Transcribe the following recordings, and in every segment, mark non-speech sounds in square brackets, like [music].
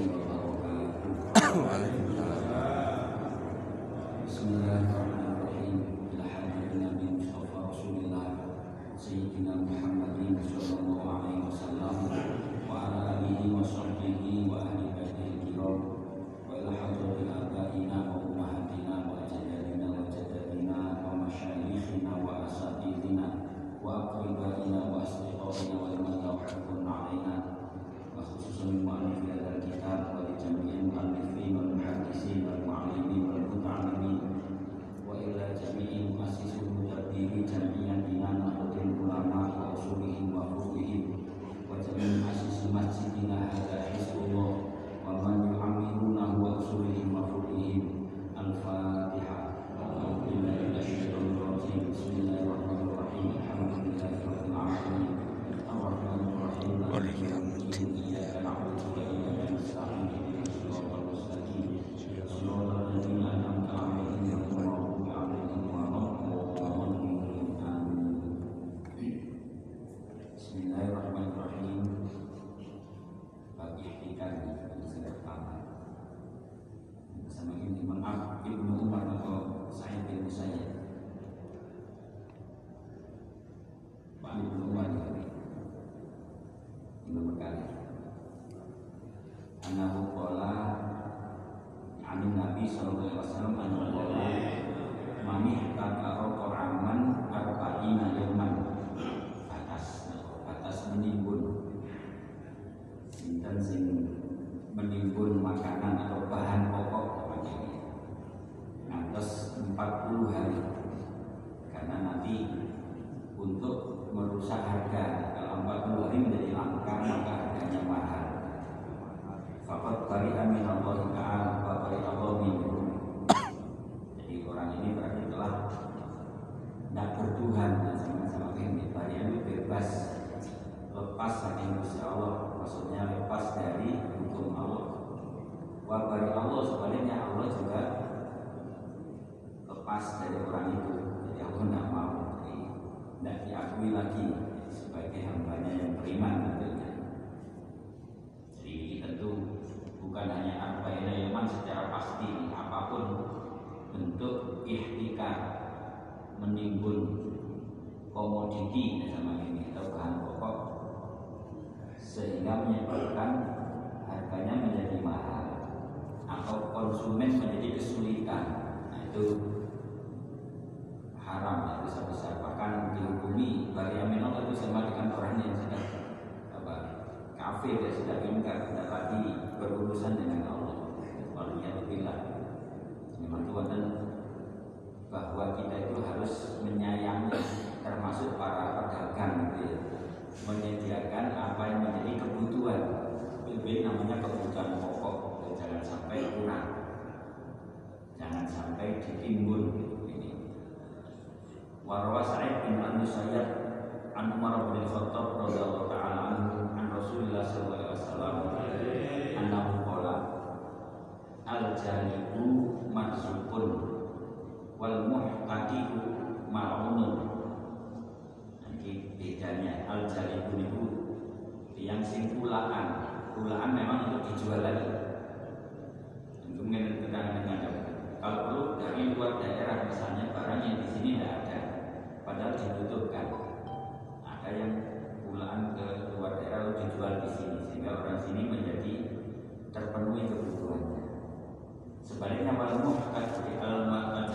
وبركاته Waalaikumsalam. sallallahu alaihi wasallam anahu qala Mani takaro koraman arba'ina yawman Atas Atas menimbun Sinten sing menimbun makanan atau bahan pokok namanya ini. Atas 40 hari Karena nanti untuk merusak harga kalau 40 hari menjadi langka maka harganya mahal Fakat bari amin Allah Ta'ala wa bari Allah minhum Jadi orang ini berarti telah tidak bertuhan dan sama-sama ini Bari amin bebas Lepas saking Gusti Allah Maksudnya lepas dari hukum Allah Wa bari Allah sebaliknya Allah juga lepas dari orang itu Jadi Allah tidak mau Jadi tidak diakui lagi sebagai hambanya yang beriman tentunya. Jadi tentu bukan hanya arba'ina yaman secara pasti apa pun bentuk ikhtikar menimbun komoditi sama ini atau bahan pokok sehingga menyebabkan harganya menjadi mahal atau konsumen menjadi kesulitan nah, itu haram ya besar-besar bahkan dihukumi bagi Allah itu sama dengan orang yang sudah apa kafir ya sudah ingkar tidak lagi berurusan dengan Allah Waliyahillah memang Tuhan dan bahwa kita itu harus menyayangi termasuk para pedagang gitu ya menyediakan apa yang menjadi kebutuhan lebih namanya kebutuhan pokok dan jangan sampai kurang jangan sampai ditimbun ini. Warwa Sa'id bin Al-Musayyab An Umar bin Khattab radhiyallahu ta'ala an Rasulullah sallallahu alaihi wasallam annahu qala al jalibu marzukun wal muhtadibu mal'unun nanti bedanya al jalibu itu yang sing pulaan memang untuk dijual lagi. Mungkin keterangan dengan kalau perlu dari luar daerah misalnya barang yang di sini tidak ada. Padahal dibutuhkan ada yang pulaan ke luar daerah lalu dijual di sini sehingga orang sini menjadi terpenuhi kebutuhannya. Sebaliknya wal muhkad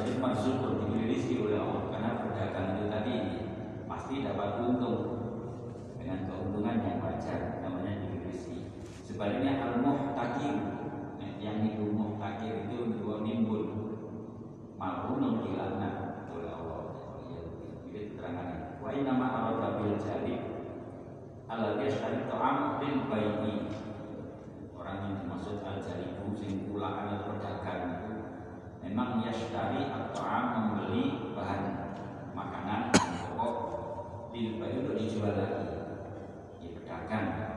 jadi maksud diberi oleh Allah karena berdagang itu tadi pasti dapat untung. Dengan keuntungan yang wajar sebaliknya al muhtakim yang itu muhtakir itu dua nimbul. Malunun dilaknat oleh Allah. Ini keterangan wa inna ma arada bil jari ala yashtari ta'am lil bayi. Orang yang dimaksud al jaribu sing pulaan atau pedagang itu memang yashtari at-ta'am membeli bahan makanan pokok lil bayi untuk dijual lagi. Ya pedagang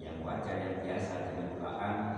yang wajar yang biasa dengan pulaan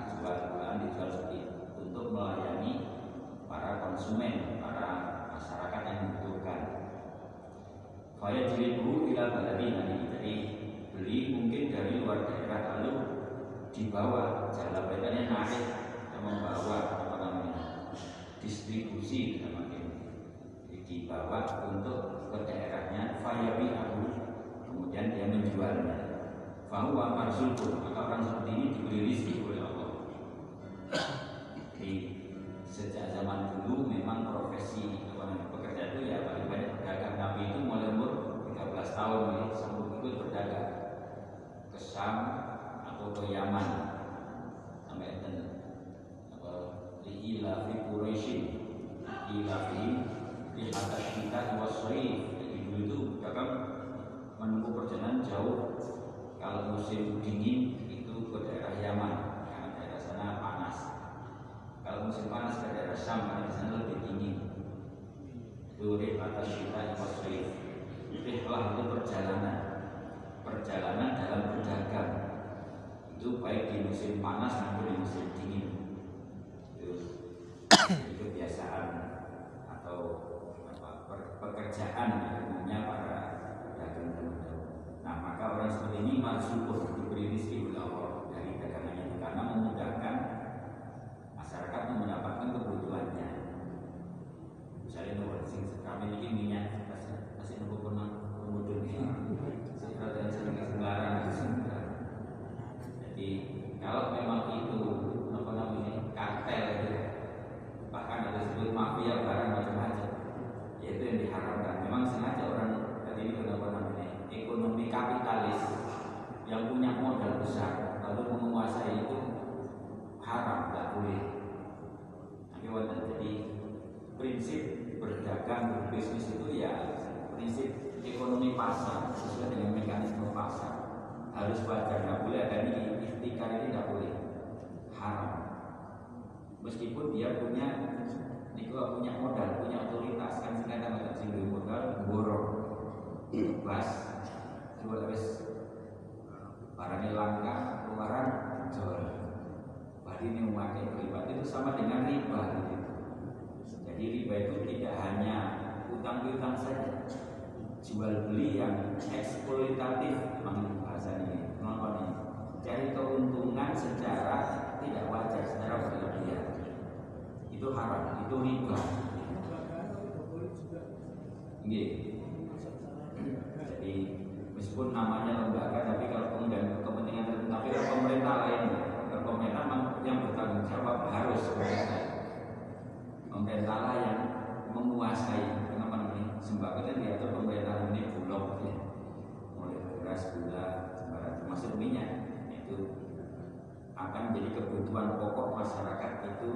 Jadi kebutuhan pokok masyarakat itu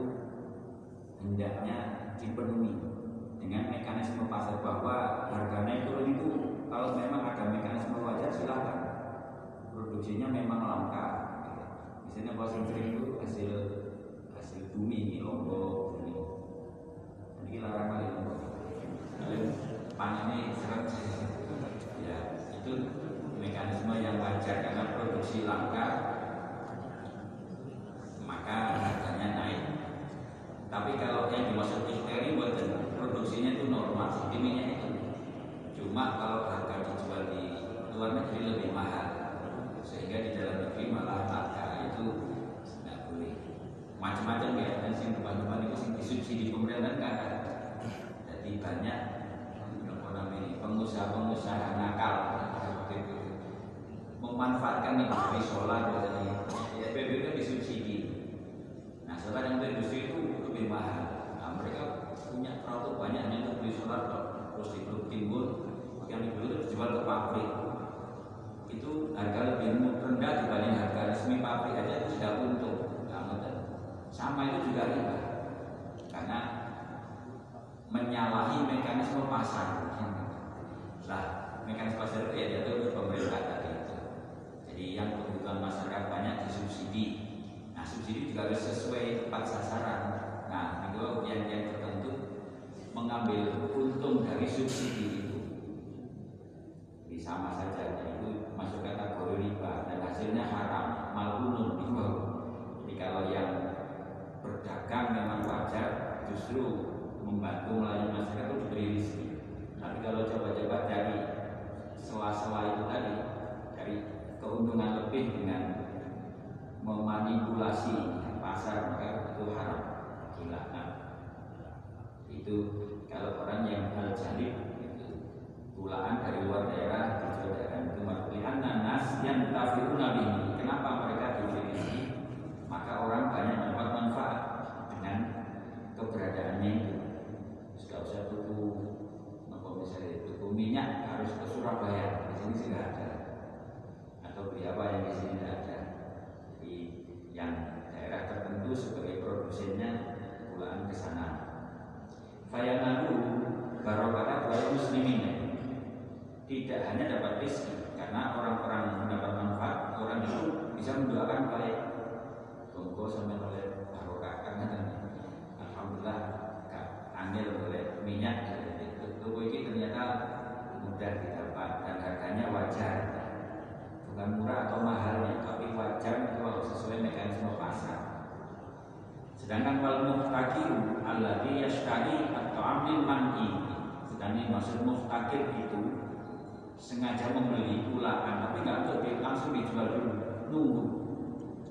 hendaknya dipenuhi dengan mekanisme pasar bahwa harganya turun. Itu kalau memang ada mekanisme wajar silahkan. Produksinya memang langka. Misalnya kalau sering itu hasil hasil bumi ini lombok ini jadi larang kali lombok panennya seret. Ya itu mekanisme yang wajar karena produksi langka. normal sentimennya itu cuma kalau harga dijual di luar negeri lebih mahal sehingga di dalam negeri malah harga itu tidak boleh. Macam-macam ya dan sing teman-teman itu sing disubsidi pemerintah kan. Jadi banyak pengusaha-pengusaha nakal. Seperti itu memanfaatkan industri solar dari ya BBM disubsidi. Nah solar yang industri itu lebih mahal minyak terlalu banyak yang beli solar terus dibuat timbul yang dibuat dijual ke pabrik. Itu harga lebih rendah dibanding harga resmi pabrik aja itu sudah untung. Sama itu juga riba. Karena menyalahi mekanisme pasar. Lah mekanisme pasar itu ya diatur oleh pemerintah tadi itu. Jadi yang kebutuhan masyarakat banyak disubsidi. Nah subsidi juga harus sesuai tempat sasaran. Nah itu yang yang mengambil untung dari subsidi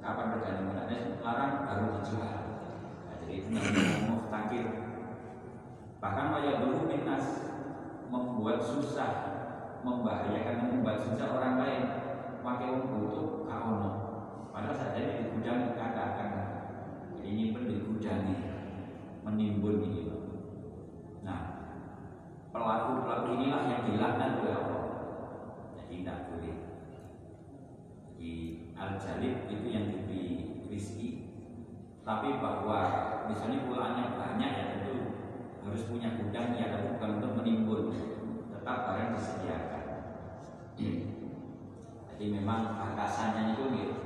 kapan regane mulanya larang baru dijual. Nah, jadi itu namanya muhtakir bahkan wajah dulu minas membuat susah membahayakan membuat susah orang lain. Pakai butuh kaono padahal saja di gudang katakan ini pun di gudang menimbun ini nah pelaku pelaku inilah yang dilaknat oleh Allah. Jadi tidak boleh al jalib itu yang diberi rizki tapi bahwa misalnya pulaannya banyak ya tentu harus punya gudang ya tapi bukan untuk menimbun tetap barang disediakan. [clears throat] Jadi memang batasannya itu gitu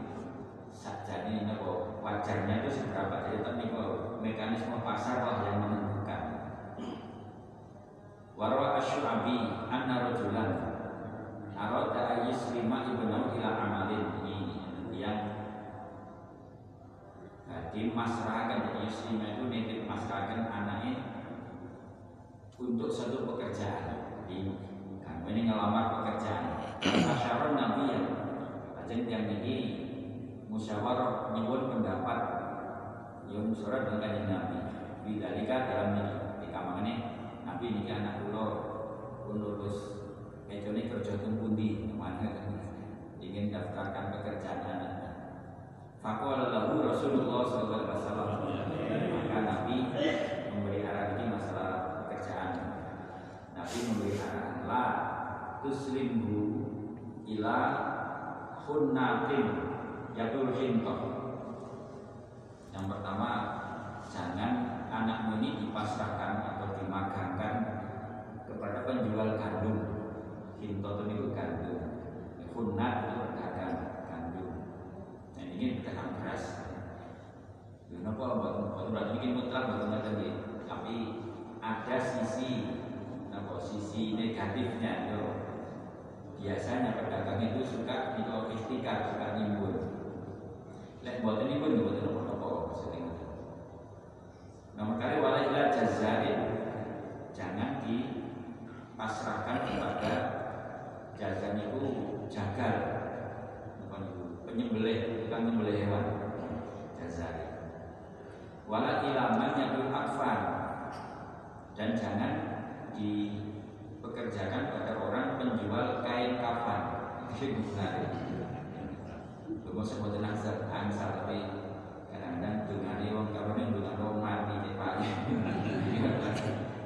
ini kok wajarnya itu seberapa jadi tapi kok mekanisme pasar lah yang menentukan. Warwa asyu'abi anna rajulan arada ayyuslima ibnahu ila amalin yang jadi masrahakan jadi yuslima itu nitip masrahakan anaknya untuk satu pekerjaan. Jadi kamu ini ngelamar pekerjaan. Masyarat nabi ya Ajeng yang ini musyawarah nyebut pendapat yang musyawarah dengan nabi. Bidalika dalam ini di kamar ini nabi ini anak kula pun lulus. Kecone kerja teng pundi? Mana ingin daftarkan pekerjaan anak Faqala lahu Rasulullah wasallam. Maka Nabi memberi arahan ini masalah pekerjaan. Nabi memberi arahan la tuslimhu ila hunnatin yatul hintoh. Yang pertama jangan anakmu ini dipasrahkan atau dimagangkan kepada penjual gandum. Hintoh itu gandum hunnat itu pedagang gandum. Nah ini pedagang beras. Kenapa buat buat berarti bikin mutlak buat tadi tapi ada sisi apa sisi negatifnya yo biasanya pedagang itu suka itu istiqar suka nimbun. Lek buat ini pun buat nomor apa sering nomor kali wala ila jazarin. Jangan dipasrahkan kepada jazan itu jagal. Apa penyembelih bukan menyembelih hewan. Jazarin wala ilaman yakul akfan. Dan jangan dipekerjakan pada orang penjual kain kafan. Itu benar belum sebut nazar angsal tapi kadang-kadang dengan wong kafan yang dengan wong mati di pagi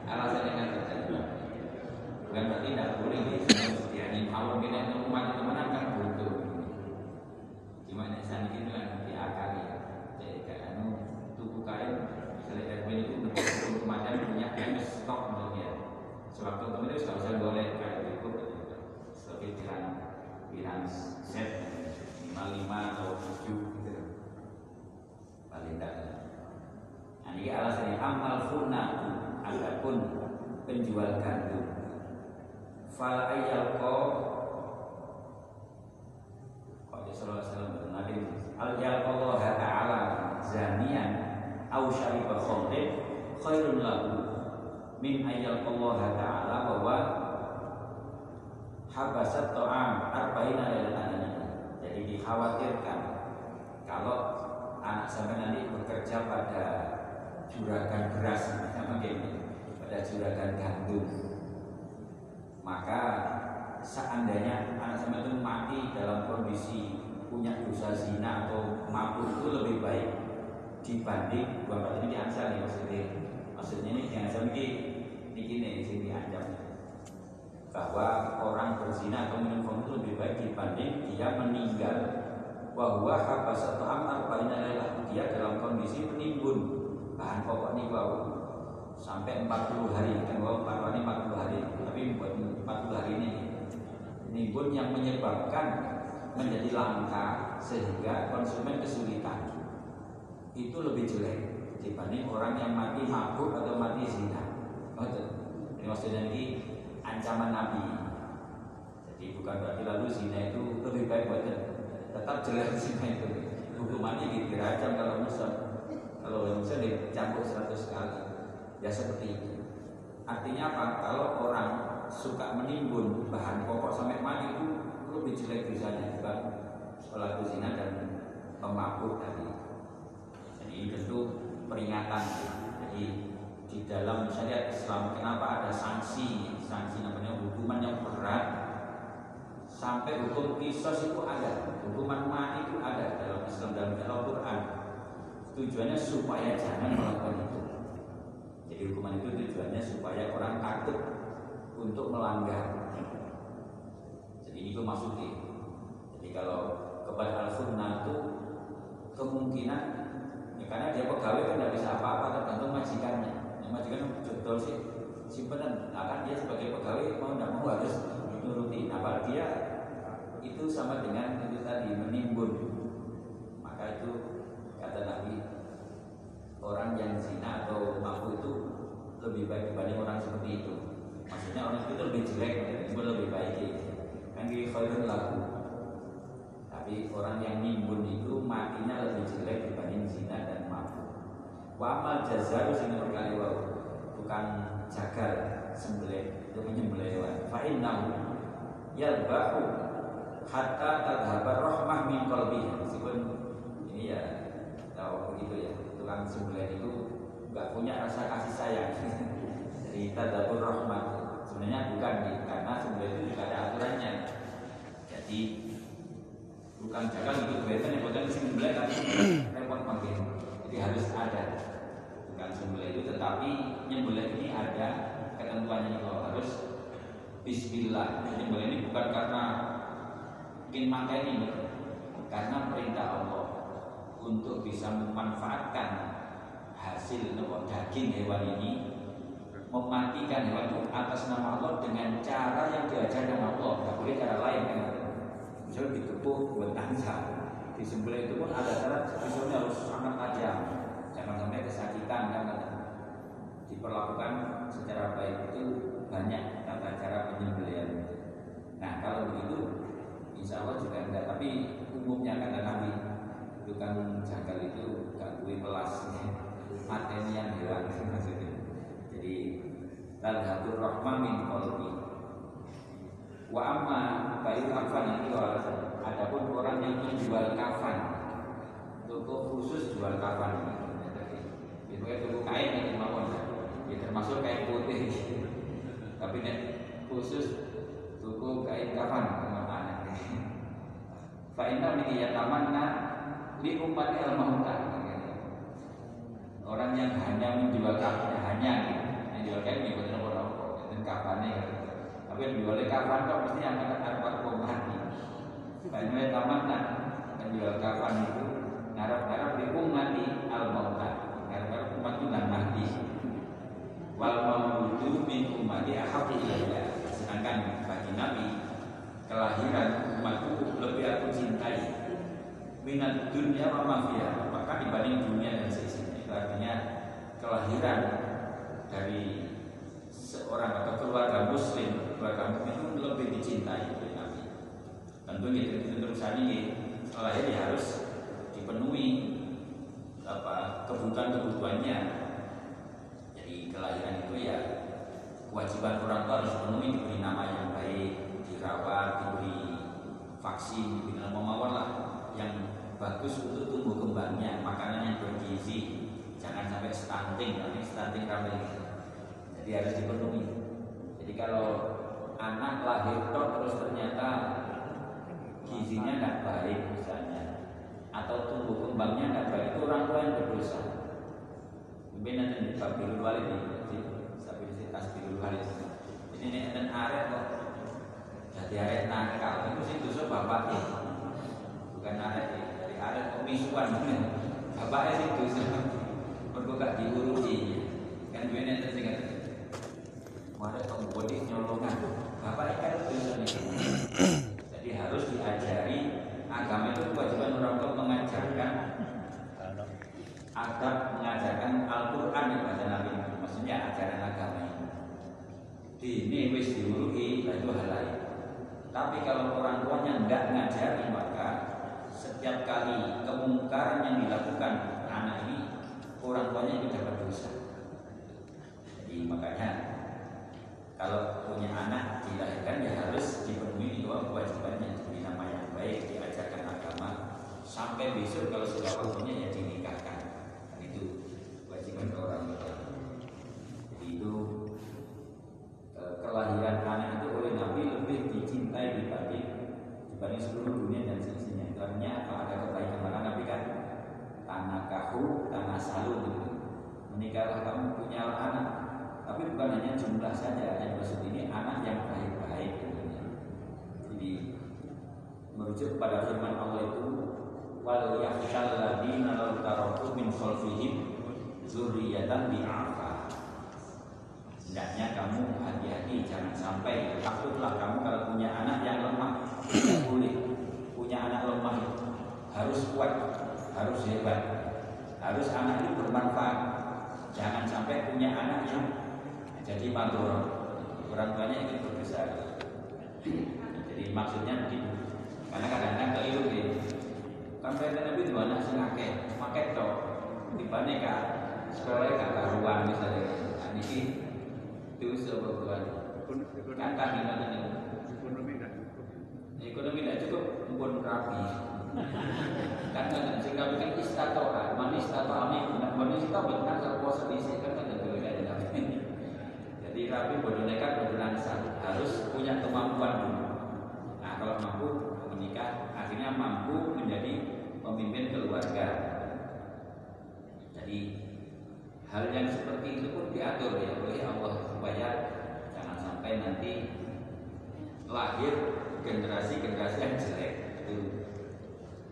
alasannya kan terjadi bukan berarti tidak boleh disediakan kalau kita umat itu mana kan butuh. Cuma nek sani itu kan ya. Jadi kan tuku kain misalnya RW itu untuk macam punya kain stok dia sewaktu temen itu sudah bisa boleh kayak itu sebagai piran piran set lima lima atau tujuh gitu. Paling tidak nah ini alasannya amal funatu adapun penjual gandum fal ayyalqa kok Rasulullah SAW Nabi? Al yalqallah ta'ala zanian au syariba khamrin khairun lahu. Min ayyalqallah ta'ala bahwa habasat ta'am arba'ina lailatan jadi dikhawatirkan kalau anak sampai nanti bekerja pada juragan beras sama pada juragan gandum maka seandainya anak sampai itu mati dalam kondisi punya dosa zina atau mabuk itu lebih baik dibanding bapak ini diancam nih maksudnya. Maksudnya ini diancam ini ini di sini diancam. Bahwa orang berzina atau minum khamr itu lebih baik dibanding dia meninggal. Bahwa habas atau amar adalah dia dalam kondisi menimbun bahan pokok ini bau sampai 40 hari kan wow, ini 40 hari. Tapi buat 40 hari ini nimbun yang menyebabkan menjadi langka sehingga konsumen kesulitan itu lebih jelek dibanding orang yang mati mabuk atau mati zina. Ini maksudnya ini ancaman Nabi. Jadi bukan berarti lalu zina itu lebih baik buat tetap jelek zina itu. Hukumannya dirajam kalau musuh. Kalau musuh dicampur 100 kali. Ya seperti itu. Artinya apa? Kalau orang suka menimbun bahan pokok sampai mati itu lebih jelek dosanya bukan pelaku zina dan pemabuk tadi. Jadi ini tentu peringatan. Jadi di dalam syariat Islam kenapa ada sanksi, sanksi namanya hukuman yang berat sampai hukum kisos itu ada, hukuman mati itu ada dalam Islam dalam Al-Quran. Tujuannya supaya jangan melakukan itu. Jadi hukuman itu tujuannya supaya orang takut untuk melanggar ini itu maksudnya. Jadi kalau kepada al sunnah itu kemungkinan ya karena dia pegawai kan tidak bisa apa-apa tergantung majikannya. Yang majikan jodoh sih simpenan. Nah kan dia sebagai pegawai mau tidak mau harus nuruti. Nah dia itu sama dengan itu tadi menimbun. Maka itu kata Nabi orang yang zina atau mampu itu lebih baik dibanding orang seperti itu. Maksudnya orang itu lebih jelek, itu lebih baik. Gitu kan khairun lagu tapi orang yang nimbun itu matinya lebih jelek dibanding zina dan mabuk wa amal jazaru sing berkali wau bukan jagal sembelih itu menyembelih hewan fa innahu yalbahu hatta tadhabar rahmah min qalbi meskipun ini ya tahu begitu ya tukang sembelih itu nggak punya rasa kasih sayang. [laughs] Jadi tadabur rahmat sebenarnya bukan karena sembelih itu juga ada aturannya. Jadi bukan jaga gitu kelihatan yang bukan sembelih kan repot makin jadi harus ada. Bukan sembelih itu tetapi nyembelih ini ada ketentuannya kalau harus Bismillah. Nyembelih ini bukan karena ingin makan ini karena perintah Allah untuk bisa memanfaatkan hasil daging hewan ini mematikan hewan itu atas nama Allah dengan cara yang diajarkan Allah. Nggak boleh cara lain kan? Misalnya dikepuk buat tangsa disembelih itu pun ada cara pisaunya harus sangat tajam. Jangan sampai kesakitan kan? Diperlakukan secara baik itu banyak tata cara penyembelihan. Nah kalau begitu insya Allah juga enggak. Tapi umumnya kata Nabi itu kan jagal itu gak gue pelas mateni yang hewan maksudnya. Jadi tadhatur rahmah min qalbi. Wa amma bayu kafan itu adapun orang yang menjual kafan. Toko khusus jual kafan. Itu toko kain yang kemauan ya termasuk kain putih. Tapi khusus toko kain kafan ke mana fa inna min yatamanna li ummati al orang yang hanya menjual kafan hanya gitu jual kain bukan orang rokok dan kafannya kan tapi yang jual kafan kok mesti akan kok mati banyak taman kan jual kafan itu ngarap-ngarap di mati al mauta ngarap-ngarap umat itu dan mati. Wal mautu min umati ahabi ilayya sedangkan bagi Nabi kelahiran umat itu lebih aku cintai. Minat dunia wa mafia. Maka dibanding dunia dan seisinya. Itu artinya kelahiran dari seorang atau keluarga muslim keluarga muslim itu lebih dicintai oleh Nabi. Tentu gitu terus ini setelah ini harus dipenuhi apa kebutuhan-kebutuhannya. Jadi kelahiran itu ya kewajiban orang tua harus dipenuhi diberi nama yang baik dirawat diberi vaksin diberi mawar lah yang bagus untuk tumbuh kembangnya, makanan yang bergizi, jangan sampai stunting, nanti stunting ramai Jadi harus dipenuhi. Jadi kalau anak lahir tok terus ternyata gizinya tidak baik misalnya, atau tumbuh kembangnya tidak baik itu orang tua yang berdosa. Mungkin nanti di Babirul Walid ini, stabilitas Babirul Walid. Ini nih dan arek kok jadi arek nakal itu sih dosa bapaknya, bukan arek dari arek kemisuan bapaknya sih dosa. Mergo gak diuruti. Kan gue nanti sing Wadah kamu bodi nyolongan. Bapak kan. Jadi harus diajari agama itu kewajiban orang tua mengajarkan adab mengajarkan Al-Quran yang bahasa Nabi maksudnya ajaran agama ini ini wis diuruhi itu hal lain tapi kalau orang tuanya tidak ngajari maka setiap kali kemungkaran yang dilakukan orang tuanya itu dapat dosa. Jadi makanya kalau punya anak dilahirkan ya harus dipenuhi dua kewajibannya. Jadi nama yang baik diajarkan agama. Sampai besok kalau sudah waktunya ya dinikahkan. Dan itu kewajiban orang tua. Jadi itu eh, kelahiran anak itu oleh Nabi lebih dicintai dibanding dibanding seluruh dunia dan seisinya itu artinya apa ada kebaikan maka Nabi kan tanah kahu tanah salu gitu menikahlah kamu punya anak tapi bukan hanya jumlah saja yang maksud ini anak yang baik-baik tentunya. Jadi merujuk pada firman Allah itu wal yakhshal ladina law taraku min khalfihim dzurriyyatan bi'afa. Hendaknya kamu hati-hati jangan sampai takutlah kamu kalau punya anak yang lemah tidak boleh punya anak lemah harus kuat harus hebat harus anak itu bermanfaat jangan sampai punya anak yang jadi mandor orang tuanya ingin berbesar jadi maksudnya begitu. Karena kadang-kadang keliru gitu kan saya nabi dua anak sing akeh. Maket tok dibanding kak sekolah gak karuan misalnya. Nah, ini itu sebuah kan kaki mana nih ekonomi tidak cukup. Pun rapi kan sing kami kan istatoa manis tato amin manis tato benar kalau puasa di sini kan ada jadi rapi bodoh nekat bodoh langsung harus punya kemampuan dulu. Nah kalau mampu menikah akhirnya mampu menjadi pemimpin keluarga. Jadi hal yang seperti itu pun diatur ya oleh Allah supaya jangan sampai nanti lahir generasi-generasi yang jelek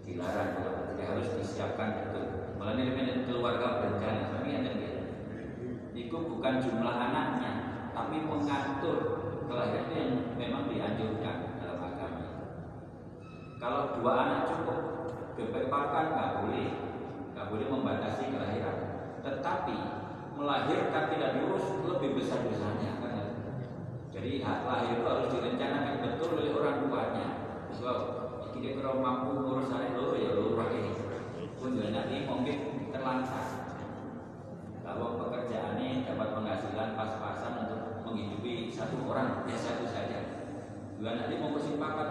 itu dilarang tidak harus disiapkan betul. Malah ini keluarga berencana, tapi ada itu bukan jumlah anaknya, tapi mengatur kelahiran itu yang memang dianjurkan dalam agama. Kalau dua anak cukup, kebebakan nggak boleh, nggak boleh membatasi kelahiran. Tetapi melahirkan tidak diurus lebih besar dosanya kan? Jadi hak lahir itu harus direncanakan betul oleh orang tuanya. Sebab kita kalau mampu ngurus anak lo ya lo pakai pun nanti mungkin terlantar. Kalau pekerjaannya dapat penghasilan pas-pasan untuk menghidupi satu orang ya satu saja. Dua nanti mau bersih pakat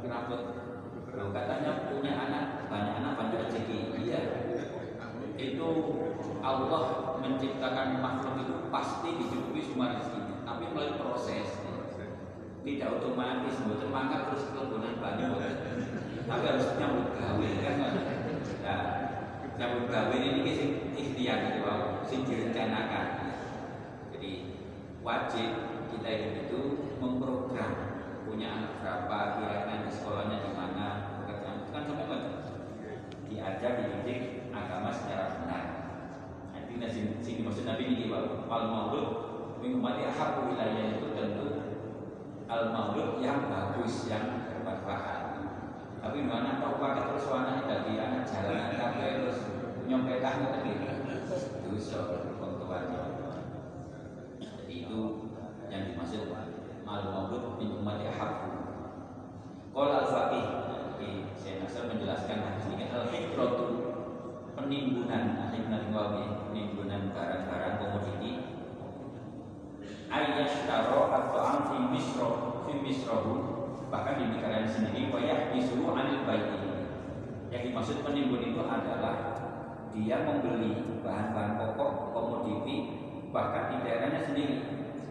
kenapa katanya punya anak banyak anak banyak rezeki. Iya. Itu Allah menciptakan makhluk itu pasti dicukupi semua rezeki. Tapi melalui proses tidak otomatis buat mangkat terus kebunan banyak tapi harus nyambut gawe kan nah, nyambut gawe ini sing ikhtiar gitu sing direncanakan. Wajib kita itu memprogram punya anak berapa kira-kira di sekolahnya di mana pekerjaan. Itu kan sampai wajib diajar dididik agama secara benar. Itu sing, sing maksud Nabi ini al maulud min umati ahabu wilayah itu tentu al maulud yang bagus yang bermanfaat. Tapi mana tahu pakai terus anak dari anak jalan tapi terus nyompetan gitu dosa orang itu yang dimaksud mal maulud min ummati haqqu. Qala al-faqih Jadi saya Nasr menjelaskan hadis ini al hikratu penimbunan wawi penimbunan barang-barang komoditi ayyashtaro atau fi misro fi bahkan di negara sendiri wayah disuruh anil baiti Yang dimaksud penimbun itu adalah dia membeli bahan-bahan pokok komoditi bahkan di daerahnya sendiri.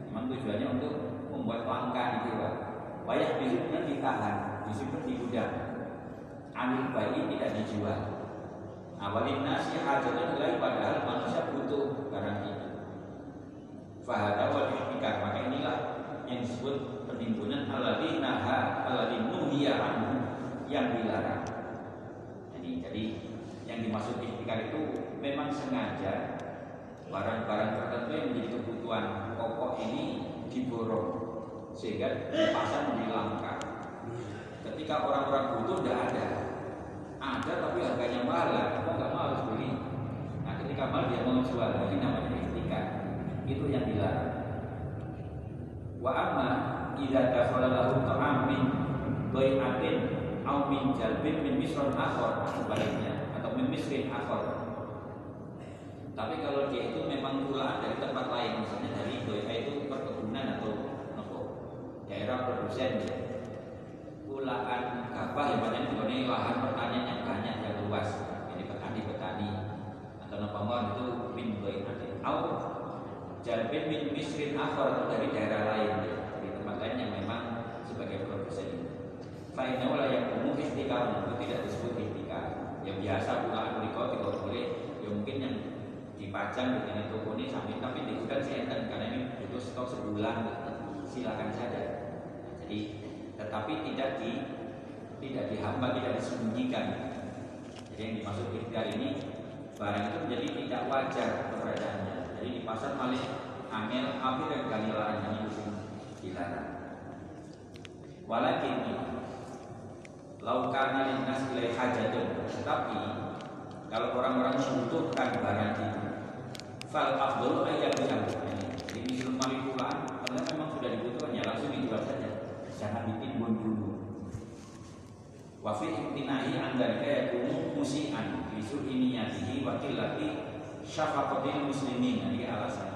Memang tujuannya untuk membuat langka gitu Pak. Wayah besoknya ditahan, disimpan di gudang. Ambil bayi tidak dijual. Awalin nasi hajatnya nilai padahal manusia butuh itu. Fahada wal maka inilah yang disebut penimbunan alladhi naha alladhi nuhiya anhu yang dilarang. Jadi jadi yang dimaksud ikhtikar itu memang sengaja barang-barang tertentu yang menjadi kebutuhan pokok ini diborong sehingga di pasar menjadi langka. Ketika orang-orang butuh tidak ada, ada tapi harganya mahal, kita nggak mau harus beli. Nah ketika mahal dia mau jual, ini namanya ikhtikar. Itu yang dilarang. Wa amma idza dakhala lahu ta'am min bai'atin aw min jalbin min misron akhar sebaliknya atau min misrin akhar. Tapi kalau dia itu memang pulaan dari tempat lain misalnya dari bai'a itu perkebunan atau nopo daerah produsen. Ya pulaan gabah yang banyak ini lahan pertanian yang banyak yang luas. Ini petani-petani. Atau nopo itu min bai'atin aw jalbin min misrin akhar dari daerah lain ya lain yang memang sebagai produsen ini. Fa'inna wala yang umum istiqam itu tidak disebut istiqam. Yang biasa pula kau tidak boleh. Ya mungkin yang dipajang di toko ini sampai tapi di gudang enten karena ini butuh stok sebulan silakan saja. Jadi tetapi tidak di tidak dihambat, tidak disembunyikan. Jadi yang dimaksud ikhtiar ini barang itu menjadi tidak wajar keberadaannya. Jadi di pasar malah angel api dan kali larang ini dilarang. Walakin laukana linnas ilai hajatun. Tetapi kalau orang-orang membutuhkan barang itu Fal afdol ayat yang Jadi misil manipulan Karena memang sudah dibutuhkan ya langsung dijual saja. Jangan ditimbun dulu. Wafi imtinahi anda kaya kumu musian Bisu iniyatihi wakil lagi syafaqatil muslimin Ini alasan.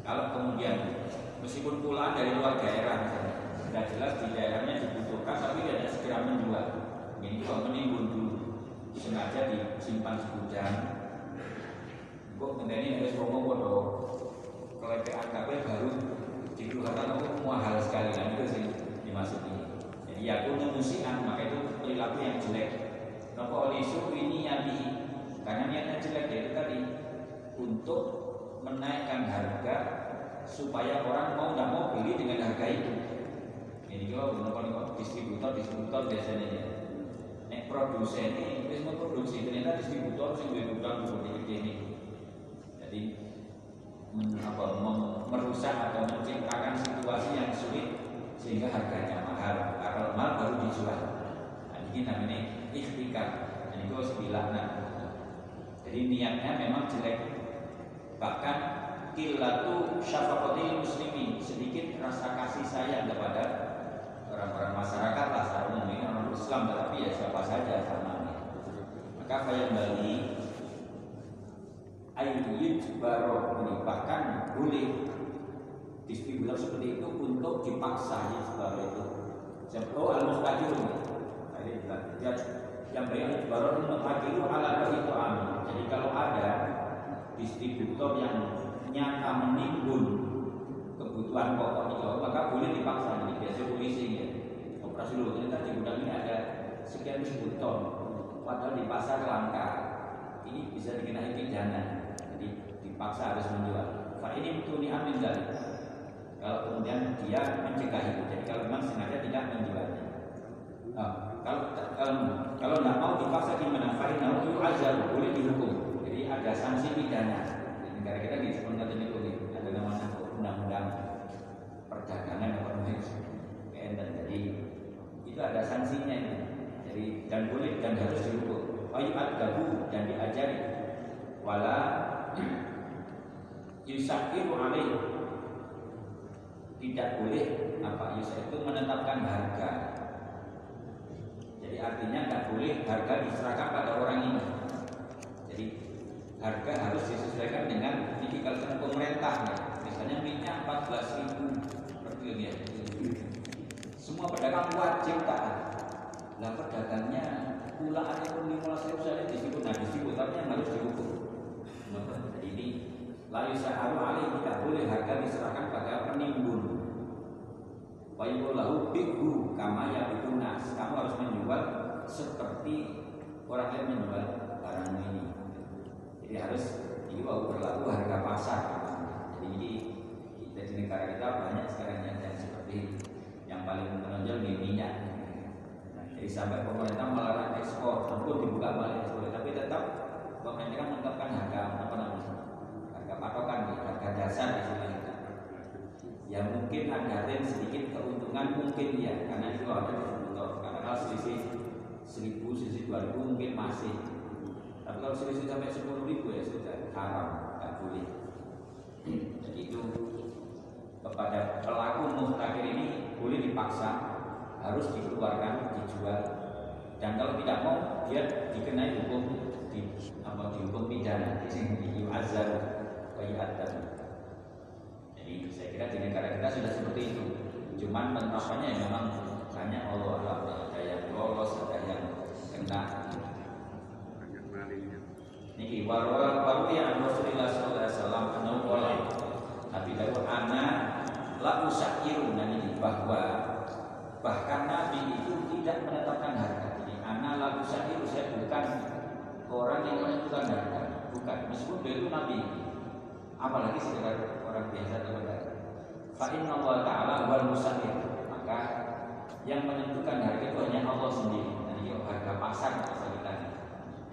Kalau kemudian meskipun pulang dari luar daerah sudah jelas di daerahnya dibutuhkan tapi tidak segera menjual ini kalau menimbun dulu sengaja disimpan segudang kok ini harus ngomong bodoh kelepean kabel baru dikeluarkan aku mahal sekali nah itu sih dimaksud ini jadi ya aku musian maka itu perilaku yang jelek Nopo oleh ini yang di karena niatnya jelek ya itu tadi untuk menaikkan harga supaya orang mau nggak mau beli dengan harga itu. Ini kalau benar distributor distributor biasanya ya. Nek produsen ini wis mau produksi ternyata distributor sing duwe gudang seperti ini. Jadi apa, merusak atau menciptakan situasi yang sulit sehingga harganya mahal. Kalau mahal baru dijual. Nah, ini namanya ikhtikar. Ini kalau sebilah nah. Jadi niatnya memang jelek. Bahkan kilatu syafaqatil muslimin. Sedikit rasa kasih sayang kepada orang-orang masyarakat lah secara umum. Ini orang Islam tetapi ya siapa saja sama maka bali ayyid baro ini bahkan boleh distributor seperti itu untuk dipaksa sebab itu. Oh al mustajir yang beri baru itu ala itu amin jadi kalau ada distributor yang nyata menimbun kebutuhan pokok itu maka boleh dipaksa. Ini biasa polisi ya. Operasi dulu. Ternyata di gudang ini ada sekian ribu ton. Padahal di pasar langka ini bisa dikenai pidana jadi dipaksa harus menjual. Pak ini ini amin dari kalau kemudian dia mencegah itu jadi kalau memang sengaja tidak menjualnya nah, kalau kalau kalau tidak mau dipaksa gimana? Pak ini ajar boleh dihukum. Jadi ada sanksi pidana kita di sebenarnya itu ada namanya undang-undang perdagangan ekonomi dan jadi itu ada sanksinya ini jadi dan boleh dan harus dihukum. Ayu gabu dan diajari. Wala [clears throat] yusakiru alaih. Tidak boleh apa Yusuf itu menetapkan harga. Jadi artinya tidak boleh harga diserahkan pada orang ini. Jadi harga harus disesuaikan dengan tinggi pemerintah nah, misalnya minyak 14.000 ribu per kilonya. semua pedagang wajib taat lah pedagangnya pula ataupun mulai saya di disikut nah disikut tapi yang harus dihukum jadi ini layu saharu alih tidak boleh harga diserahkan pada penimbun Wayulahu bihu bigu kamaya nas. Kamu harus menjual seperti orang yang menjual barang ini. Jadi harus ini berlaku harga pasar. Jadi ini kita di negara kita banyak sekarang yang, yang seperti yang paling menonjol di minyak. Nah, jadi sampai pemerintah melarang ekspor, walaupun dibuka balik ekspor, tapi tetap pemerintah menetapkan harga apa namanya harga patokan, harga dasar istilahnya Ya mungkin ada sedikit keuntungan mungkin ya karena itu ada distributor. Karena kalau selisih seribu, selisih dua ribu mungkin masih. Tapi kalau selisih sampai sepuluh ribu ya sudah haram, tak boleh. Jadi itu kepada pelaku muhtakir ini boleh dipaksa harus dikeluarkan, dijual. Dan kalau tidak mau dia dikenai hukum di apa dihukum pidana di azab wa jadi saya kira di negara kita sudah seperti itu. Cuman penerapannya ya memang Allah Allah ada yang lolos, ada yang kena. Niki warwa warwi an Rasulullah sallallahu alaihi wasallam annahu Nabi Dawud. Ana la dan ini bahwa bahkan Nabi itu tidak menetapkan harga. Jadi ana la usairu saya bukan orang yang menentukan harga, bukan. Meskipun beliau itu Nabi, apalagi sekedar orang biasa kepada Fa inna Allah Ta'ala wal musahir Maka yang menentukan harga itu hanya Allah sendiri. Dan itu harga pasar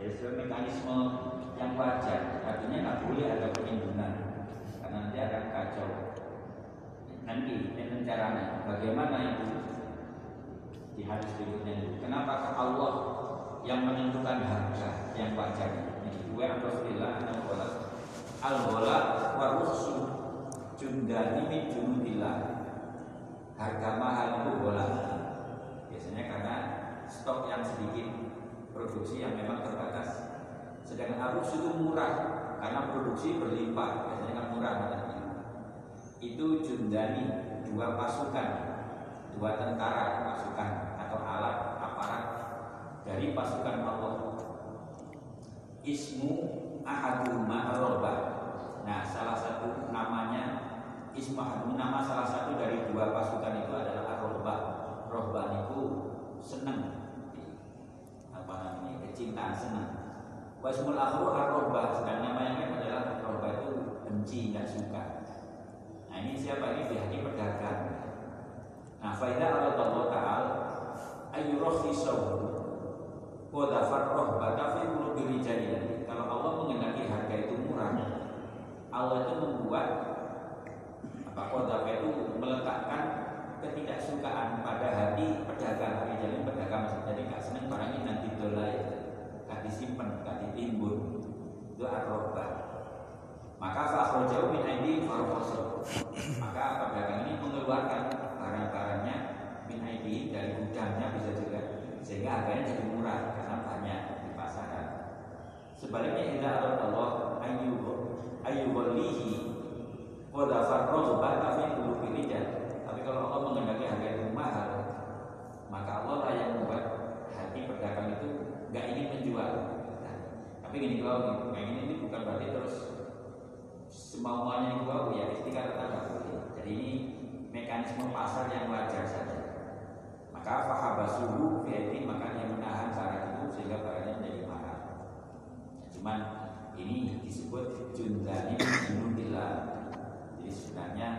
Jadi sebuah mekanisme yang wajar. Artinya nggak boleh ada penimbunan Karena nanti akan kacau. Nanti ini caranya Bagaimana itu? Di hadis berikutnya itu Kenapa Allah yang menentukan harga yang wajar Ini? Dua Rasulullah Al-Bola wa rusul jundani min harga mahal itu bola biasanya karena stok yang sedikit produksi yang memang terbatas. Sedangkan arus itu murah karena produksi berlimpah biasanya kan murah katanya itu jundani dua pasukan dua tentara pasukan atau alat aparat dari pasukan Allah. Ismu ahaduma roba nah salah satu namanya Ismail nama salah satu dari dua pasukan itu adalah Ar-Rohbah. Rohbah itu senang apa kecintaan senang. Wasmul akhru Ar-Rohbah sedang nama yang lain adalah Rohbah itu benci dan suka. Nah ini siapa ini pihak pedagang. Nah faidah Allah Taala ayyurokhisahu wa dafar rohbata fi qulubi Kalau Allah mengendaki harga itu murah, Allah itu membuat maka kodaf itu meletakkan ketidaksukaan pada hati pedagang jalan pedagang jadi gak seneng barangnya nanti dolai disimpan gak ditimbun itu arroba. Maka jauh min aidi farfasal maka pedagang ini mengeluarkan barang-barangnya min aidi dari gudangnya bisa juga sehingga harganya jadi murah karena banyak di pasaran. Sebaliknya indah Allah walihi Wadafar rohbah tapi belum rijal. Tapi kalau Allah mengendaki harga itu mahal Maka Allah lah yang membuat hati pedagang itu Gak ingin menjual. Nah, Tapi gini kalau kayak ini, ini bukan berarti terus Semauannya itu wow, ya istiqah tetap gak boleh Jadi ini mekanisme pasar yang wajar saja. Maka fahabasuhu VIP maka yang menahan barang itu sehingga barangnya menjadi mahal. Cuman ini disebut jundani junudillah jadi sebenarnya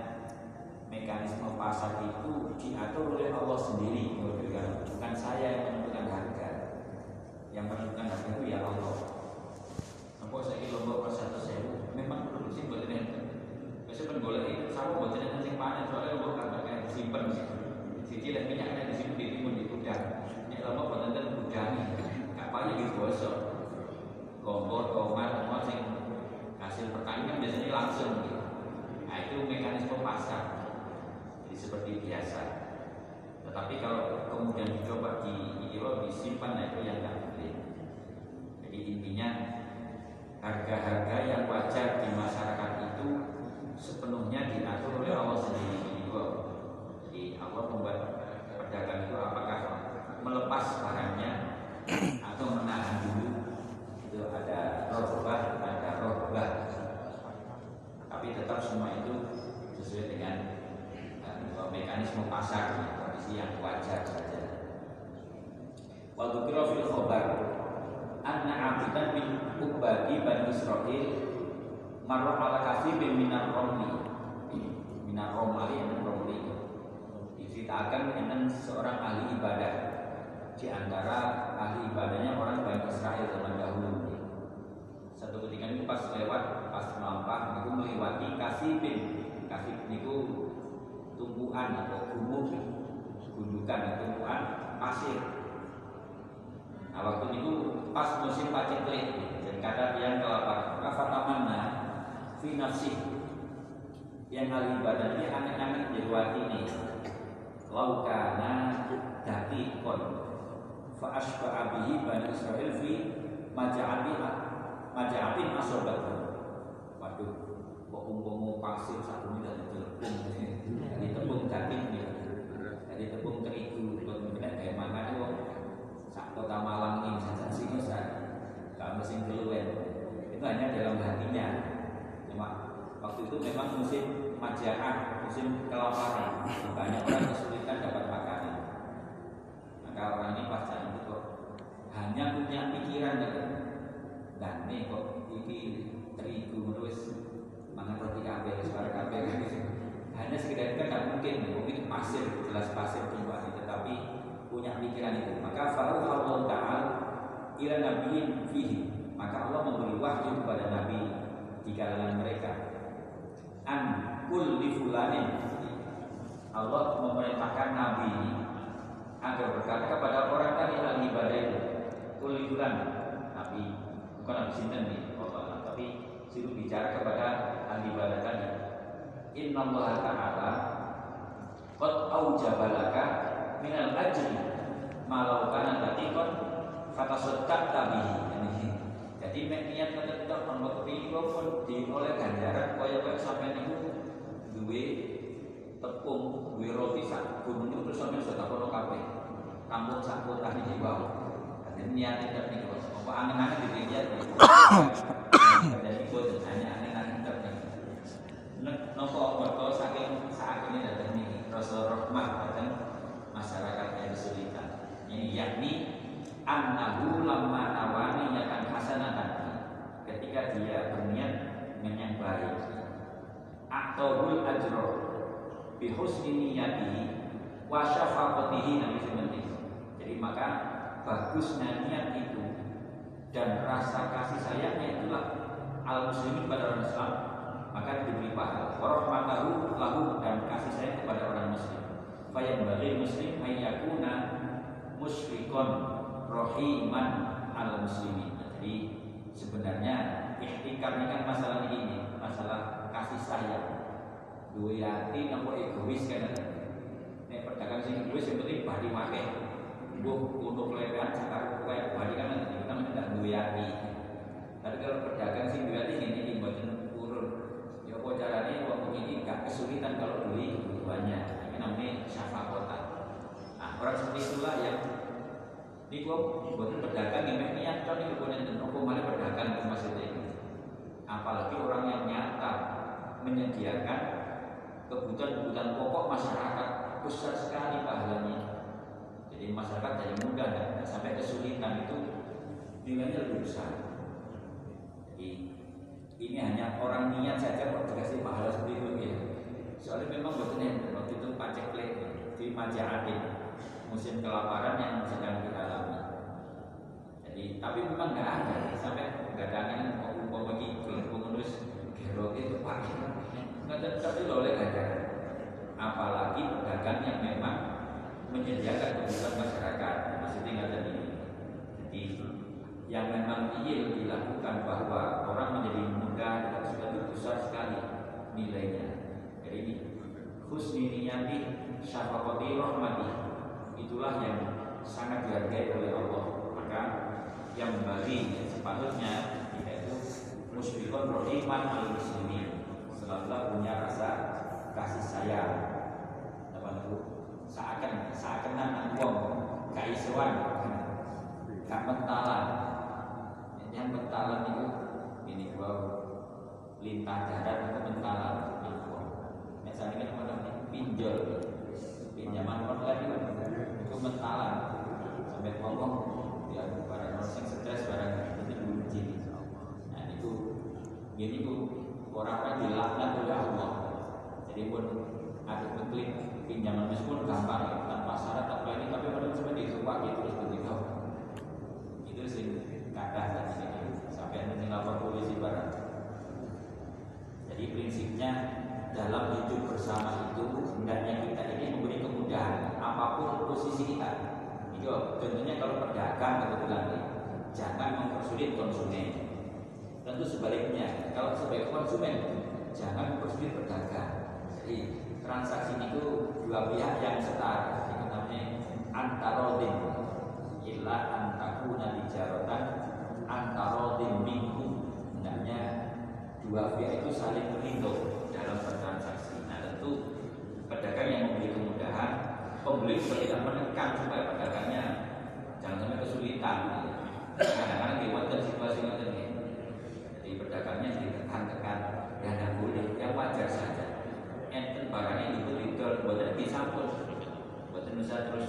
mekanisme pasar itu diatur oleh Allah sendiri, bukan saya yang. Yang menentukan harga itu ya Allah. Apa saya lombok pas satu sewu, memang produksi buat ini. Pun boleh itu sama buat jenis yang panen soalnya lombok kan pakai simpan di situ. Siji dan minyaknya di ditimbun di gudang. Ini lombok buat nanti gudang, kapalnya gitu bosok. Kompor, kompor, semua sing hasil pertanian biasanya langsung gitu. Nah itu mekanisme pasar Jadi seperti biasa Tetapi kalau kemudian dicoba di disimpan nah itu yang tidak jadi intinya harga-harga yang wajar di masyarakat itu sepenuhnya diatur oleh Allah sendiri. Jadi Allah membuat perdagangan itu apakah melepas barangnya atau menahan dulu itu ada rohbah ada rohbah tapi tetap semua itu sesuai dengan uh, mekanisme pasar kondisi yang wajar saja. Waktu kira fil khobar. Khadir marra ala kasibin minar romli. Minar romali yang romli. Diceritakan dengan seorang ahli ibadah. Di antara ahli ibadahnya orang Bani Israel zaman dahulu. Satu ketika itu pas lewat pas melampah itu melewati kasibin kasib itu tumpuan atau gumuk gundukan tumpuan pasir pas musim paceklik dan kata dia kelaparan maka fatamanna fi nafsi. Yang ibadah ini aneh-aneh di luar ini. Laukana kon. Fa asba'a bihi bani Israel fi maja'ati maja'atin asobat waduh kok umpama pasir satu ini dari telepon dari tepung daging ya. Dari tepung terigu. Buat kayak mana itu sak kota ini saja sih bisa keluar itu hanya dalam hatinya. Cuma waktu itu memang musim majaan musim kelaparan. Banyak orang kesulitan dapat makanan. Maka orang ini pas itu kok hanya punya pikiran dan nih kok ini terigu terus mangan roti kabel suara kabel hanya sekedar kan tidak mungkin. Mungkin pasir jelas pasir ini tetapi punya pikiran itu. Maka faru Allah taala ila nabiyin fihi. Maka Allah memberi wahyu kepada nabi di kalangan mereka. An kulli fulanin. Allah memerintahkan nabi agar berkata kepada orang tadi ahli ibadah itu kulli fulan. Nabi bukan nabi sinten nih Allah. Tapi siru bicara kepada ahli ibadah tadi. Inna Allah Ta'ala Qad aujabalaka Sedek tabihi Jadi niat kita Kalau kepilih pun dioleh ganjaran Kaya kaya sampai itu Duwe tepung Duwe roti sak gunung terus sampai sudah kono kafe Kampung sak kota di bawah Jadi niat tidak nih Apa angin-angin di niat Jadi ikut hanya angin-angin tidak nopo mergo saking saat ini datang ini Rasul Rahmat datang masyarakat yang kesulitan ini yakni annahu lamma nawani yakan hasanatan. Ketika dia berniat dengan baik. Atau ajro. Bi husni niyatihi wa syafaqatihi nabi sebenarnya jadi maka bagusnya niat itu dan rasa kasih sayangnya itulah al muslimin pada orang Islam. Maka diberi pahala. Warahmatahu lahu dan kasih sayang kepada orang muslim. Fayam bagi muslim ayyakuna musyrikon rohiman al muslimin jadi sebenarnya ikhtikar ini kan masalah ini masalah kasih sayang. Dua hati nopo egois kan? Ini perdagangan sing egois yang penting badi make buh untuk lekan sekarang kayak badi kan kita tidak dua hati. Tapi kalau pedagang sing dua hati ini ini buat apa caranya waktu ini gak kesulitan kalau beli banyak. Ini namanya syafaqota nah orang seperti itulah yang ini gua buat pedagang yang niat gua nanti aku malah pedagang itu maksudnya apalagi orang yang nyata menyediakan kebutuhan-kebutuhan pokok masyarakat besar sekali pahalanya jadi masyarakat jadi mudah dan sampai kesulitan itu nilainya lebih besar jadi ini hanya orang niat saja kok dikasih pahala seperti itu ya. Soalnya memang betul waktu itu pacek plek di Majapahit musim kelaparan yang sedang kita alami. Jadi tapi memang nggak ada sampai ada angin mau umpam bagi pengurus gerok itu pakai ada tapi oleh ganjaran. Apalagi pedagang yang memang menyediakan kebutuhan masyarakat maksudnya nggak ada ini. Jadi yang memang iya dilakukan bahwa orang menjadi mudah dan sudah besar sekali nilainya. Jadi ini husni niyati syafaqati rahmati itulah yang sangat dihargai oleh Allah. Maka yang bagi yang sepatutnya yaitu musyrikun rohiman al muslimin. Selalu punya rasa kasih sayang. Itu? Seakan seakan uang kaisuan gak mentalan yang bentalan itu ini gua lintah darat itu bentalan misalnya kan namanya? Pinjol. Pinjaman online itu itu bentalan sampai ngomong ya barang orang yang stres barang itu diuji nah itu Jadi itu orang-orang dilaknat oleh Allah. Jadi pun ada klik pinjaman meskipun gampang ya, tanpa syarat apa ini tapi pada seperti itu pak terus begitu. Itu sih kata tadi sampai nanti lapor polisi barang. Jadi prinsipnya dalam hidup bersama itu hendaknya kita ini memberi kemudahan apa pun posisi kita. Itu contohnya kalau pedagang kebetulan nih, jangan mempersulit konsumen. Tentu sebaliknya, kalau sebagai konsumen jangan mempersulit pedagang. Jadi transaksi itu dua pihak yang setara. Itu namanya antarodin. Illa antakuna dijarotan antarodin minggu. Hendaknya dua pihak itu saling berlindung dalam bertransaksi. Nah tentu pedagang yang memberi kemudahan, pembeli juga tidak menekan supaya pedagangnya jangan sampai kesulitan. Kadang-kadang dibuat situasi macam ini pedagangnya ditekan-tekan dan tidak boleh yang wajar saja. Enten barangnya itu didol buatan disampun buatan bisa terus.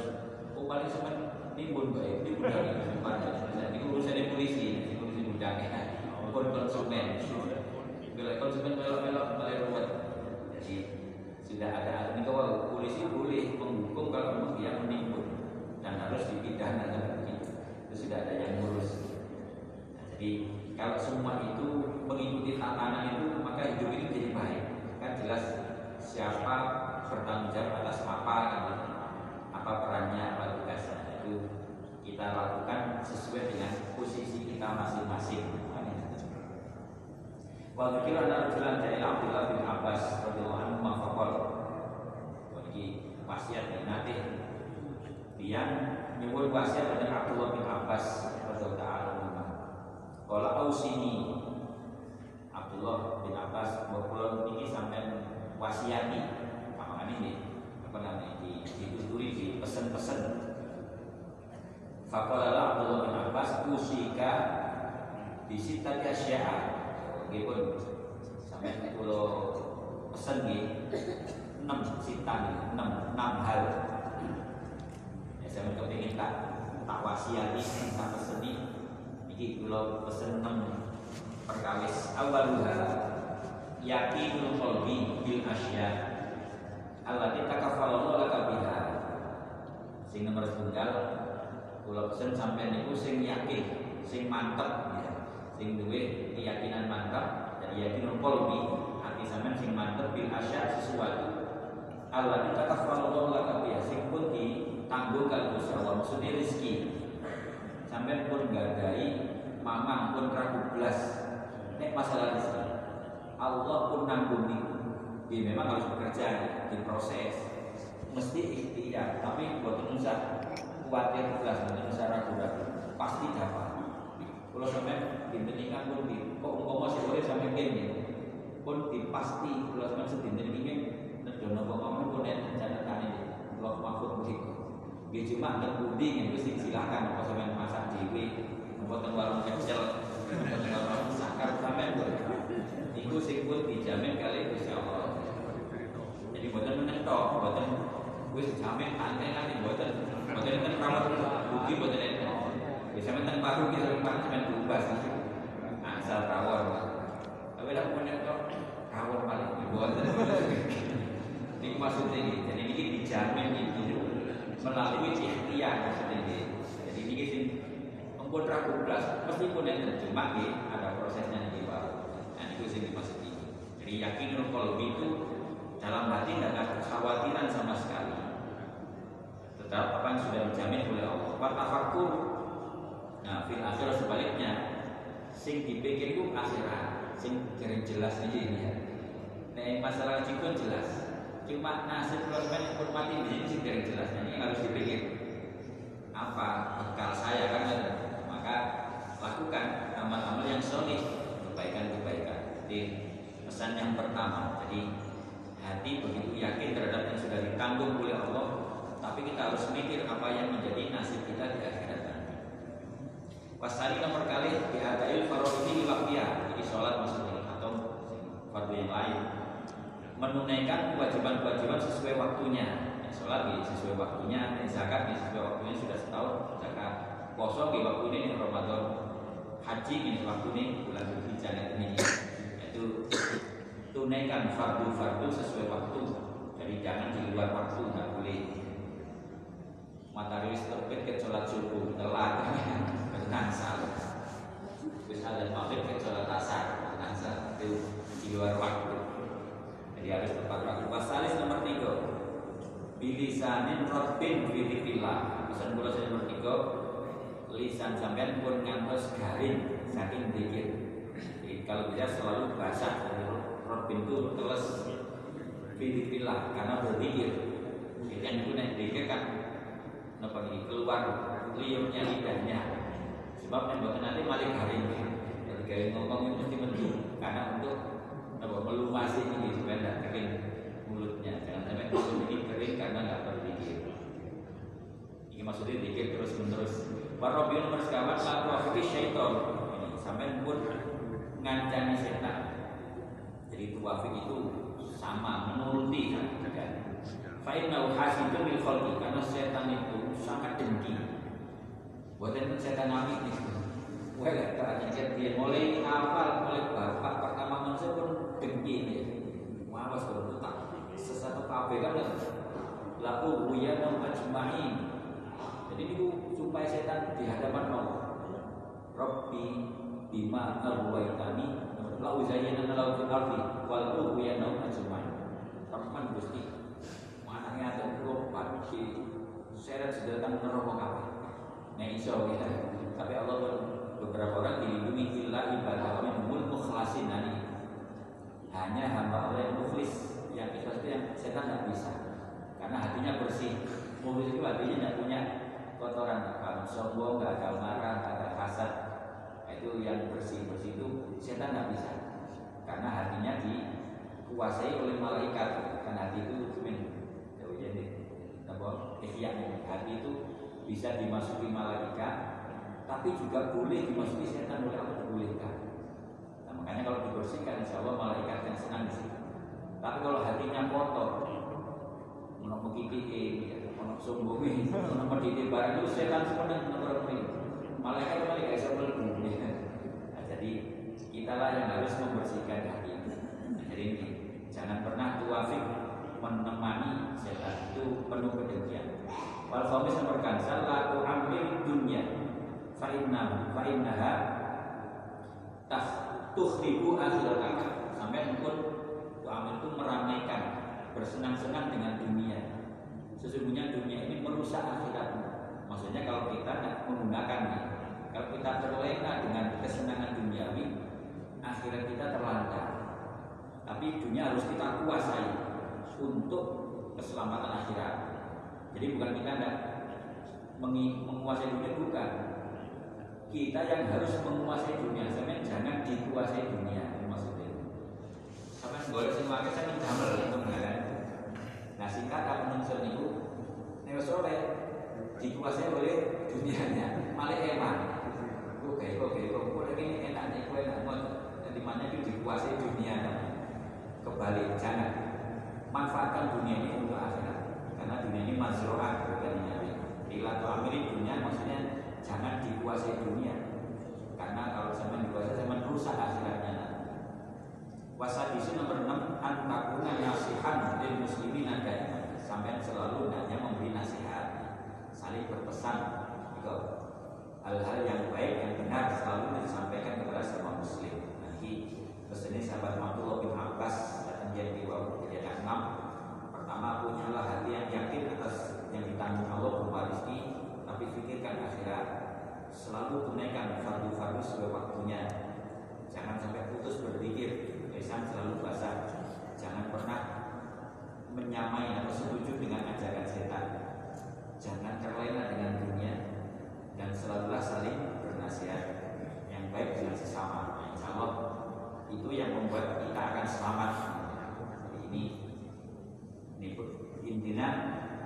Oh paling semen timbun baik timbun dari pada ini urusan polisi polisi budaknya pun konsumen. Bila konsumen melok-melok mulai ruwet. Jadi sudah ada ini kalau polisi boleh menghukum kalau memang dia menimbun dan harus dipidana sudah ada yang ngurus nah, jadi kalau semua itu mengikuti tatanan itu maka hidup ini jadi baik. Kan jelas siapa bertanggung jawab atas apa apa perannya apa tugasnya. Itu kita lakukan sesuai dengan posisi kita masing-masing. Wa dzikra anna rajulan dari Abdullah bin Abbas radhiyallahu anhu mafaqal. Ini wasiat nanti. Yang nyebut wasiat dari Abdullah bin Abbas radhiyallahu taala Kalau ausini. Abdullah bin Abbas berpulau ini sampai wasiati. Apa ini apa namanya di dituturi di pesan-pesan Fakalala Abdullah bin Abbas usika di sita asya'a. Gipun sampai pulau pesan di enam sita enam enam hal ya saya kepingin tak tak wasiati tak pesan ini pulau pesan enam perkawis awaluha yakinul qalbi bil asya. Allati takaffalallahu laka biha. Sing nomor setunggal kula pesen sampai niku sing yakin sing mantep ya. sing duwe keyakinan mantap dari yakinul qalbi hati sampean sing mantep bil asya sesuatu allati takaffalallahu laka biha sing ditanggung kalau Gusti Allah maksudnya rezeki sampai pun gadai mamang pun ragu belas. Nek masalah rezeki Allah pun nanggung nih Dia memang harus bekerja diproses Mesti ikhtiar. Tapi buat usah khawatir belas. Buat usah ragu-ragu Pasti dapat. Kalau sampai dinteningan pun di Kok masih boleh sampai gini? Pun di pasti. Kalau sampai sedinten ini Nedono ngomong pun yang rencana ini Allah mahfud begitu Dia cuma budi yang itu silakan Kalau sampai masak dewi Buat warung kecil sakar sampean Iku sing pun dijamin kali Gusti Allah. Jadi buatan menentok, buatan wis jamin tante nanti buatan buatan kan rawat bukti buatan itu. Bisa menten paru kita rumah sampean berubah sih. Asal rawon. Tapi dah menentok rawon paling buatan. Ini maksudnya ini. Jadi ini dijamin itu melalui ikhtiar ini. Jadi ini sing pun ragu belas meskipun yang terjemah ya, ada prosesnya di bawah nah itu sih dimaksud ini jadi yakin kalau itu dalam hati tidak ada kekhawatiran sama sekali. Tetap apa sudah dijamin oleh Allah. Watafakur nah fil akhir sebaliknya. Sing dipikir itu akhirat sing jelas aja ini ya. Nah masalah cikun jelas cuma nasib konsumen pun mati di sini sing jelas nah, ini harus dipikir. Apa bekal saya kan ada? Maka lakukan amal-amal yang solid kebaikan-kebaikan. Jadi pesan yang pertama jadi hati begitu yakin terhadap yang sudah ditanggung oleh Allah tapi kita harus mikir apa yang menjadi nasib kita di akhirat nanti. Wasali nomor kali di adail ini waktiya jadi sholat maksudnya atau fardu yang lain menunaikan kewajiban-kewajiban sesuai waktunya. Sholat sesuai waktunya zakat sesuai waktunya sudah setahun zakat. Poso di waktu ini Ramadan. Haji ini bulan Dzulhijjah ini. Itu tunaikan fardu-fardu sesuai waktu. Jadi jangan di luar waktu nggak boleh. Matahari terbit ke sholat subuh telat. Salah terus ada maghrib ke sholat asar salah itu di luar waktu jadi harus tepat waktu pasalis nomor tiga. Bilisanin rotbin fitikillah pesan kula saya nomor tiga. Lisan sampean pun ngantos garing saking dikit. Jadi kalau bisa selalu basah dari rotbin itu teles fitikillah karena berzikir yang itu naik dikit kan napa keluar liurnya lidahnya. Sebab yang buat nanti malah garing. Jadi garing ngomong itu mesti mendung. Karena untuk apa melumasi ini supaya tidak kering mulutnya. Jangan sampai mulut ini kering karena nggak berpikir. Ini maksudnya dikir terus menerus Warobi nomor sekawan lalu wafiki syaiton. Ini sampai pun ngancani setan. Jadi tuafik itu sama menuruti kan Fa'innahu hasidun lil khalqi karena setan itu sangat dengki. Buatan setan amik nih. Wah, ternyata dia mulai hafal mulai bapak pertama manusia pun dengki dia. Wah, was berputar. Sesuatu kafe kan lalu buya mau ajmain. Jadi itu supaya setan di hadapan Allah. Rabbi bima arwaitani lau zayyana lau fil ardi wal buya mau ajmain. Rahman Gusti anaknya ada puluh pagi seret sedatang neraka kabeh. Nah iso kita. Tapi Allah beberapa orang dilindungi illa ibadah minhumul mukhlasin nani. Hanya hamba Allah yang mukhlis yang ikhlas itu yang setan tidak bisa. Karena hatinya bersih. Mukhlis itu hatinya tidak punya kotoran kalau sombong, nggak ada marah, nggak ada hasad. Itu yang bersih bersih itu setan tidak bisa. Karena hatinya dikuasai oleh malaikat. Karena hati itu apa? Ihya hati itu bisa dimasuki malaikat tapi juga boleh dimasuki setan oleh Allah. Dibolehkan nah, makanya kalau dibersihkan insya Allah malaikat yang senang situ. Tapi kalau hatinya kotor mau mengkiki mau sombongi mau mendidik barang itu setan senang nomor malaikat malaikat bisa melebu nah, jadi kita lah yang harus membersihkan hati. Nah, jadi ini jangan pernah tuafik menemani setan itu penuh kedengkian. Wal khamis nomor kansal la tu'amil dunya fa inna fa innaha tas tukhribu akhirataka. Sampai pun tu'amil itu meramaikan bersenang-senang dengan dunia. Sesungguhnya dunia ini merusak akhiratmu. Maksudnya kalau kita tidak menggunakannya, kalau kita terlena dengan kesenangan duniawi, akhirat kita terlantar. Tapi dunia harus kita kuasai untuk keselamatan akhirat. Jadi bukan kita tidak menguasai dunia bukan. Kita yang harus menguasai dunia, sampai jangan dikuasai dunia maksudnya. Sampai boleh semua kita sampai jamel itu kan. Nah singkat kalau menurut itu, nih sore dikuasai oleh dunianya, malah eman. Oke, oke, oke, ini enak nih, kue enak Jadi mana itu dikuasai dunia Kebalik, jangan manfaatkan dunia ini untuk akhirat. Karena dunia ini mazroah bukan nyari bila tu amiri dunia maksudnya jangan dikuasai dunia. Karena kalau zaman dikuasai zaman rusak akhiratnya. Sini nomor 6 antakuna nasihan dari muslimin ada sampai selalu hanya memberi nasihat saling berpesan. Itu hal-hal yang baik yang benar selalu disampaikan kepada semua muslim. Nanti pesannya sahabat Abdullah bin Abbas dan dia diwakil enam pertama punyalah hati yang yakin atas yang ditanggung Allah berupa rezeki tapi pikirkan akhirat. Selalu tunaikan fardu-fardu sesuai waktunya. Jangan sampai putus berpikir lisan selalu basah. Jangan pernah menyamai atau setuju dengan ajaran setan. Jangan terlena dengan dunia dan selalulah saling bernasihat. Yang baik dengan sesama. Insya Allah itu yang membuat kita akan selamat. Ini. Intinya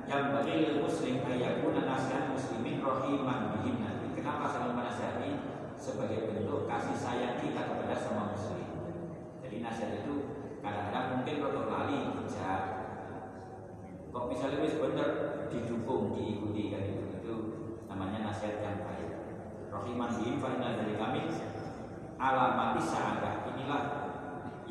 yang bagi muslim ayakuna nasihat muslimin rohiman bihim nanti. Kenapa saling menasihati? Sebagai bentuk kasih sayang kita kepada semua muslim. Jadi nasihat itu kadang-kadang mungkin kalau lali bijak. Kok misalnya wis bener didukung diikuti kan itu itu namanya nasihat yang baik. Rohiman bihim dari kami alamat sa'adah inilah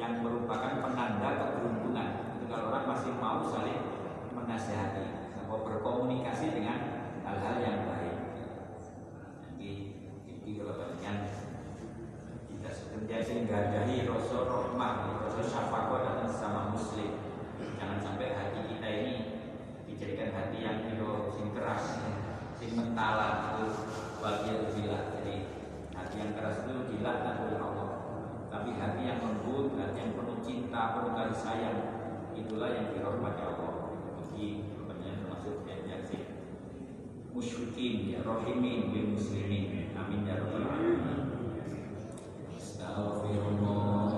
yang merupakan penanda keberuntungan. Itu kalau orang masih mau saling menasihati, atau berkomunikasi dengan hal-hal yang baik. Jadi ini kalau bagian kita senantiasa menghargai rasa rahmah, rasa syafaqah datang sama muslim. Jangan sampai hati kita ini dijadikan hati yang kiro sing keras, sing mentalan itu bagian bila. Jadi hati yang keras itu dilaknat oleh Allah. Tapi hati yang lembut, hati yang penuh cinta, penuh kasih sayang, itulah yang dirahmati Allah. Jadi rupanya termasuk jajaksi musyrikin ya rohimin bil muslimin. Amin ya rabbal alamin. Astaghfirullah.